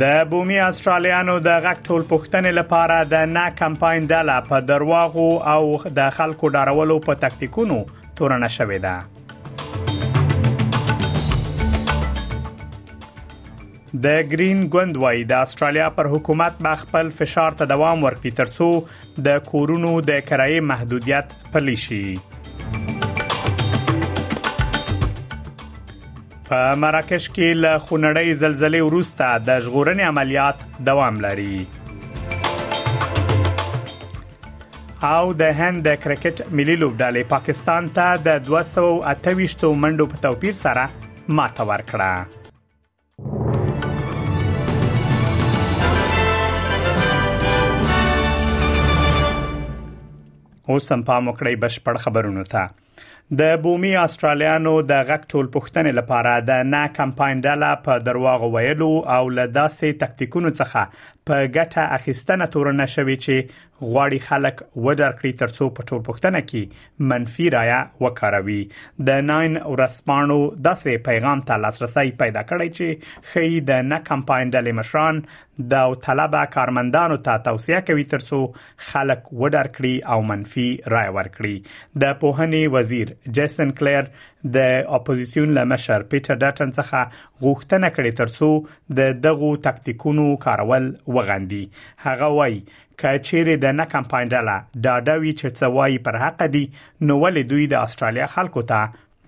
د بومي استرالیانو د غک ټول پښتنې لپاره د نا کمپاین ډله په درواغو او د خلکو ډارولو په تکتیکونو تورنه شوې ده د گرین ګوند وای د استرالیا پر حکومت به خپل فشار ته دوام ورکړي ترڅو د کورونو د کرایې محدودیت پلی شي په مراکش کې له خونړۍ زلزلې وروسته د ژغورنې عملیات دوام لري او د هند د کرکټ ملي لوبډلې پاکستان ته د 228 منډو په توپیر سره ماته ورکړه اوس هم پام وکړئ بشپړ خبرونه ته د بومي استرالیانو د غک ټول پښتنې لپاره د نه کمپاین ډله په درواغ ویلو او له داسې تکتیکونو څخه په ګټه اخیستنه تورنه شوې چې غواړي خلک ودر کړی ترڅو په ټول پښتنه کې منفي رایه وکاروي د ناین ورسپانو داسې پیغام ته لاسرسي پیدا کړی چې خې د نه کمپاین ډلې مشران د طلبه کارمندانو ته توصيه کوي ترڅو خلک وډار کړي او منفي رائے ورکړي د پوهنې وزیر جیسن کلیر د اپوزيسیون لمشر پیټر ډاټن څخه غوښتنه کړې ترڅو د دغو تاکتیکونو کارول وغندي هغه وایي کچېره د نه کمپاین ډله دا ډوي چې څوای پر حق دي نو ولې دوی د استرالیا خلکو ته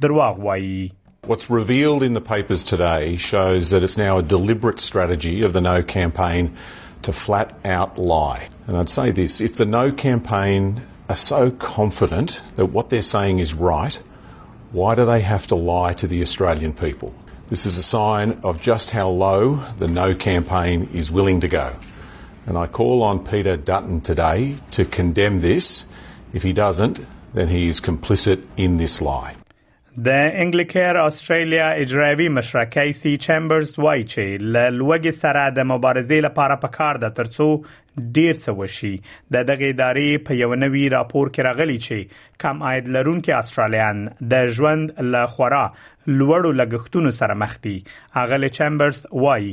دروغ وایي What's revealed in the papers today shows that it's now a deliberate strategy of the No campaign to flat out lie. And I'd say this if the No campaign are so confident that what they're saying is right, Why do they have to lie to the Australian people? This is a sign of just how low the No campaign is willing to go. And I call on Peter Dutton today to condemn this. If he doesn't, then he is complicit in this lie. د انګلیکیر استرالیا اجرایوي مشره کیسی چمبرز وایي چې له لوګي سره د مبارزې لپاره پکار ده ترڅو ډیر څه وشي د دغه ادارې په یو نوي راپور کې راغلي چې کم عاید لرونکي استرالیان د ژوند له خورا لوړو لګښتونو سره مخ دي اغلی چمبرز وایي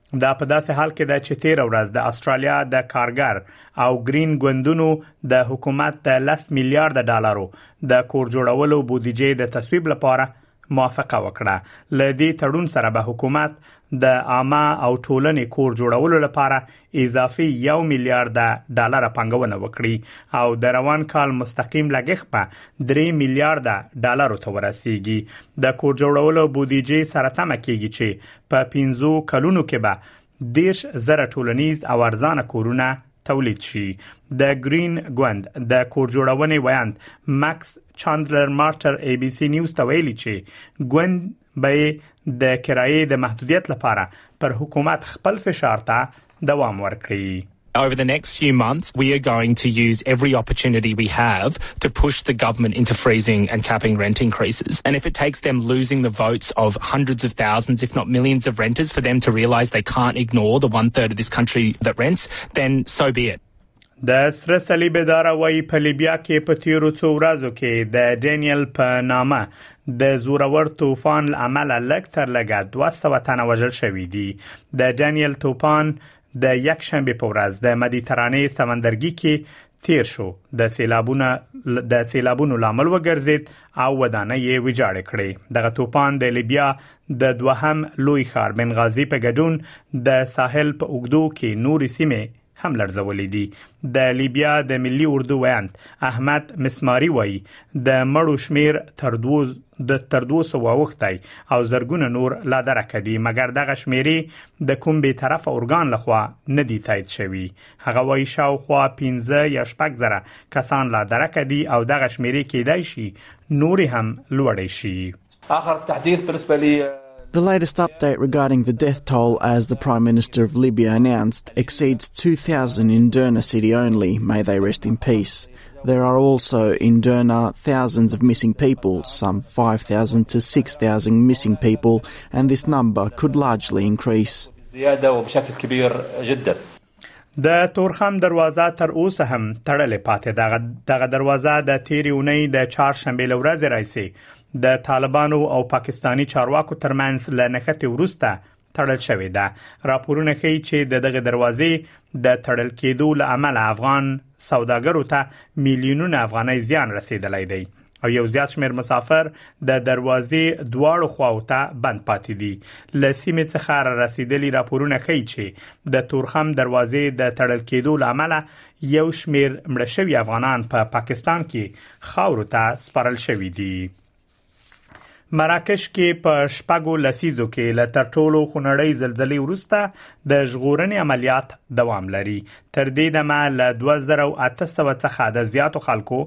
دا په داسې حال کې ده چې تیر ورځ د استرالیا د کارګر او ګرین ګوندونو د حکومت د 10 میلیارډ ډالرو د کور جوړولو بودیجې د تصویب لپاره موافقه وکړه ل دې تړون سره به حکومت د عامه او ټولنې کور جوړولو لپاره اضافي 1 میلیارډ ډالر پنګونه وکړي او د روان کال مستقیم لګښت په 3 میلیارډ ډالر ته ورسیږي د کور جوړولو بودیجې سره تمه کیږي چې په پینځو کلونو کې به دیرش زره ټولنیز او ارزانه کورونه تولید شي د ګرین ګوند د کور جوړونې ویاند ماکس چاندلر مارټر ای بي سي نیوز ته ویلي چې ګوند به د کرایې د محدودیت لپاره پر حکومت خپل فشار ته دوام ورکړي Over the next few months, we are going to use every opportunity we have to push the government into freezing and capping rent increases. And if it takes them losing the votes of hundreds of thousands, if not millions of renters, for them to realise they can't ignore the one third of this country that rents, then so be it. د سره صلیب اداره وایي په لیبیا کې په تیرو څو ورځو کې د ډینیل په نامه د زورور طوفان لامل لګ تر لګه 200 تن وژل شوې دي د ډینیل طوفان د یک شنبه په ورځ د مدیترانه سمندرګي کې تیر شو د سیلابونو د سیلابونو لامل وګرځید او ودانۍ یې ویجاړ کړې دغه توپان د لیبیا د دوهم لوی ښار بنغازي په ګډون د ساحل په اوګدو کې نور سیمه هم لړزولې دي د لیبیا د ملي اردو ویاند احمد مسماری وایي د مړو شمیر تر 2 د تر 200 واوښتای او زرګونه نور لا درکه دي مګر دغه شمیرې د کوم به طرف اورګان لخوا نه دي تایید شوی هغه وایي شاوخوا 15 یا 16 زره کسان لا درکه دي او دغه شمیرې کېدای شي نور هم لوړ شي اخر تحديث بالنسبه لي The latest update regarding the death toll, as the Prime Minister of Libya announced, exceeds 2,000 in Derna city only. May they rest in peace. There are also in Derna thousands of missing people, some 5,000 to 6,000 missing people, and this number could largely increase. د تورخم دروازه تر اوسه هم تړلې پاتې ده دغه دروازه د تیرې اونۍ د چهارشنبه لورځ راځي د طالبانو او پاکستانی چارواکو ترمنځ له نښته ورسته تړل شوې ده راپورونه ښیي چې د دغه دروازې د تړل کېدو له امله افغان سوداګرو ته میلیونونه افغانۍ زیان رسیدلی دی او یو زیات شمیر مسافر د دروازې دواړو خواو ته بند پاتې دي لسیمه څخه را رسیدلی راپورونه ښیي چې د تورخم دروازې د تړل کېدو لامل یو شمیر مړ شوی افغانان په پا پاکستان کې خاور ته سپارل شوې دي مراکش کې په شپږو لسیزو کې له تر ټولو خنړۍ زلزلې وروسته د ژغورنې عملیات دوام لري تر دې دمه له 2800 څخه د زیاتو خلکو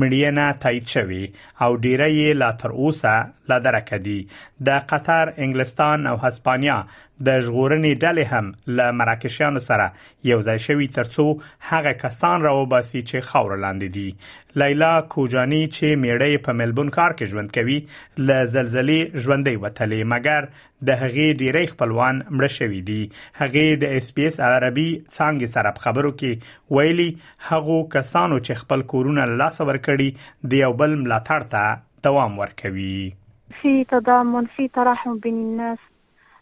مړینه تایید شوې او ډیری یې لا تر اوسه لا درکه دي د قطر انګلستان او هسپانیا د ژغورنې ډلې هم له مراکشیانو سره یو ځای شوی ترڅو هغه کسان راوباسي چې خاور لاندې دي لیلا کوجانی چې میړه په ملبون کار کې ژوند کوي ل زلزلې ژوندې وتلې مګر د هغې ډیری خپلوان مړ شوی دي هغې د اس پی اس عربي څنګه سره په خبرو کې ویلي هغه کسانو چې خپل کورونه لاس ور کړی د یو بل ملاتړ ته دوام ورکوي في تضامن في تراحم بين الناس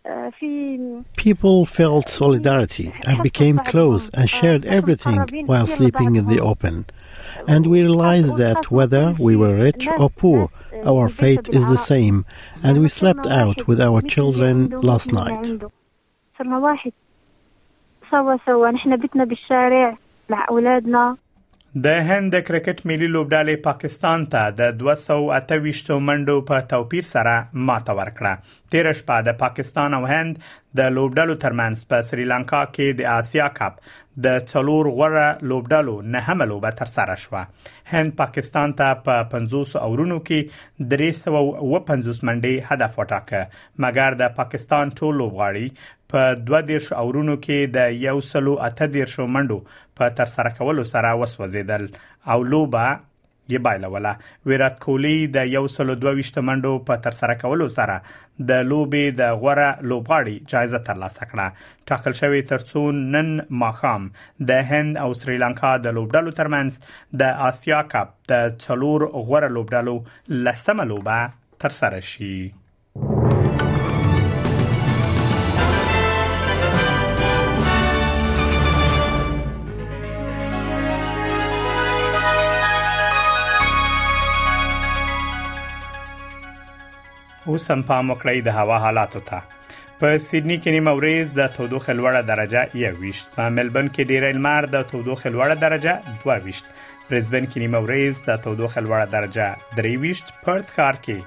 Uh, People felt solidarity and became close and uh, shared everything while sleeping in the open. And we realized that whether we were rich or poor, uh, our fate is the same, and we slept out with our children last night. صار واحد سوا سوا نحن بتنا بالشارع مع اولادنا. د هند د کرکټ ملي لوبډلې پاکستان ته د 228 منډو په توپیر سره ماته ورکړه تیر شپه د پاکستان او هند د لوبډلو ترمنځ په سریلانکا کې د آسیا کپ د څلور غوړه لوبډلو نهمه لوبه تر سره شوه هند پاکستان ته په 50 اورونو کې 350 منډي هدف وټاکه مګر د پاکستان ټول لوبغاړي په دوه دیرش اورونو کې د یو سلو اته دیرشو منډو په ترسره کولو سره وسوځیدل او لوبه یې بایلوله ویرات کولی د یو سلو دوه ویشت منډو په ترسره کولو سره د لوبې د غوره لوبغاړي جایزه ترلاسه کړه ټاکل شوې ترڅو نن ماخام د هند او سریلانکا د لوبډلو ترمنځ د آسیا کپ د څلور غوره لوبډلو لسمه لوبه ترسره شي اوس هم پام وکړئ د هوا حالاتو ته په سیدنی کې نیمه ورځ د تودوخې لوړه درجه 21 په ملبن کې ډیره لمر د تودوخې لوړه درجه 22 برزبن کې نیمه ورځ د تودوخې لوړه درجه 23 پرت ښار کې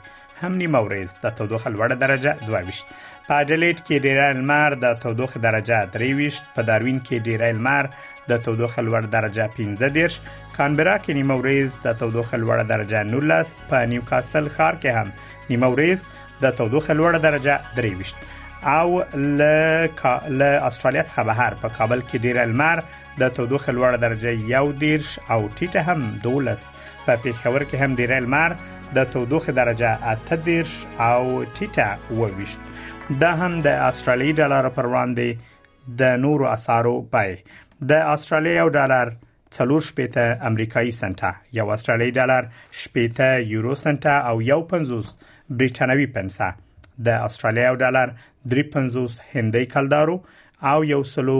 هم نیمه ورځ د تودوخه لوړه درجه 22 په اډلیټ کې ډیره لمر د تودوخه درجه 23 په داروین کې ډیره لمر د تودوخه لوړ درجه 15 دیرش کانبرا کې نیمه ورځ د تودوخه لوړ درجه 19 په نیوکاسل ښار کې هم نیمه ورځ د تودوخه لوړ درجه 23 او له له استرالیا څخه بهر په کابل کې ډیر لمر د تودوخې لوړه درجه یو دیرش او ټیټه هم دولس په پیښور کې هم ډیری لمر د تودوخې درجه اته دیرش او ټیټه وویشت دا هم د استرالیي ډالر پر وړاندې د نورو اسعارو پای د استرالیا یو ډالر څلور شپېته امریکایي سنټه یو استرالیي ډالر شپېته یورو سنټه او یو پنځوس بریټانوي پنسه د استرالیا یو ډالر درې پنځوس هندۍ کلدارو او یو سلو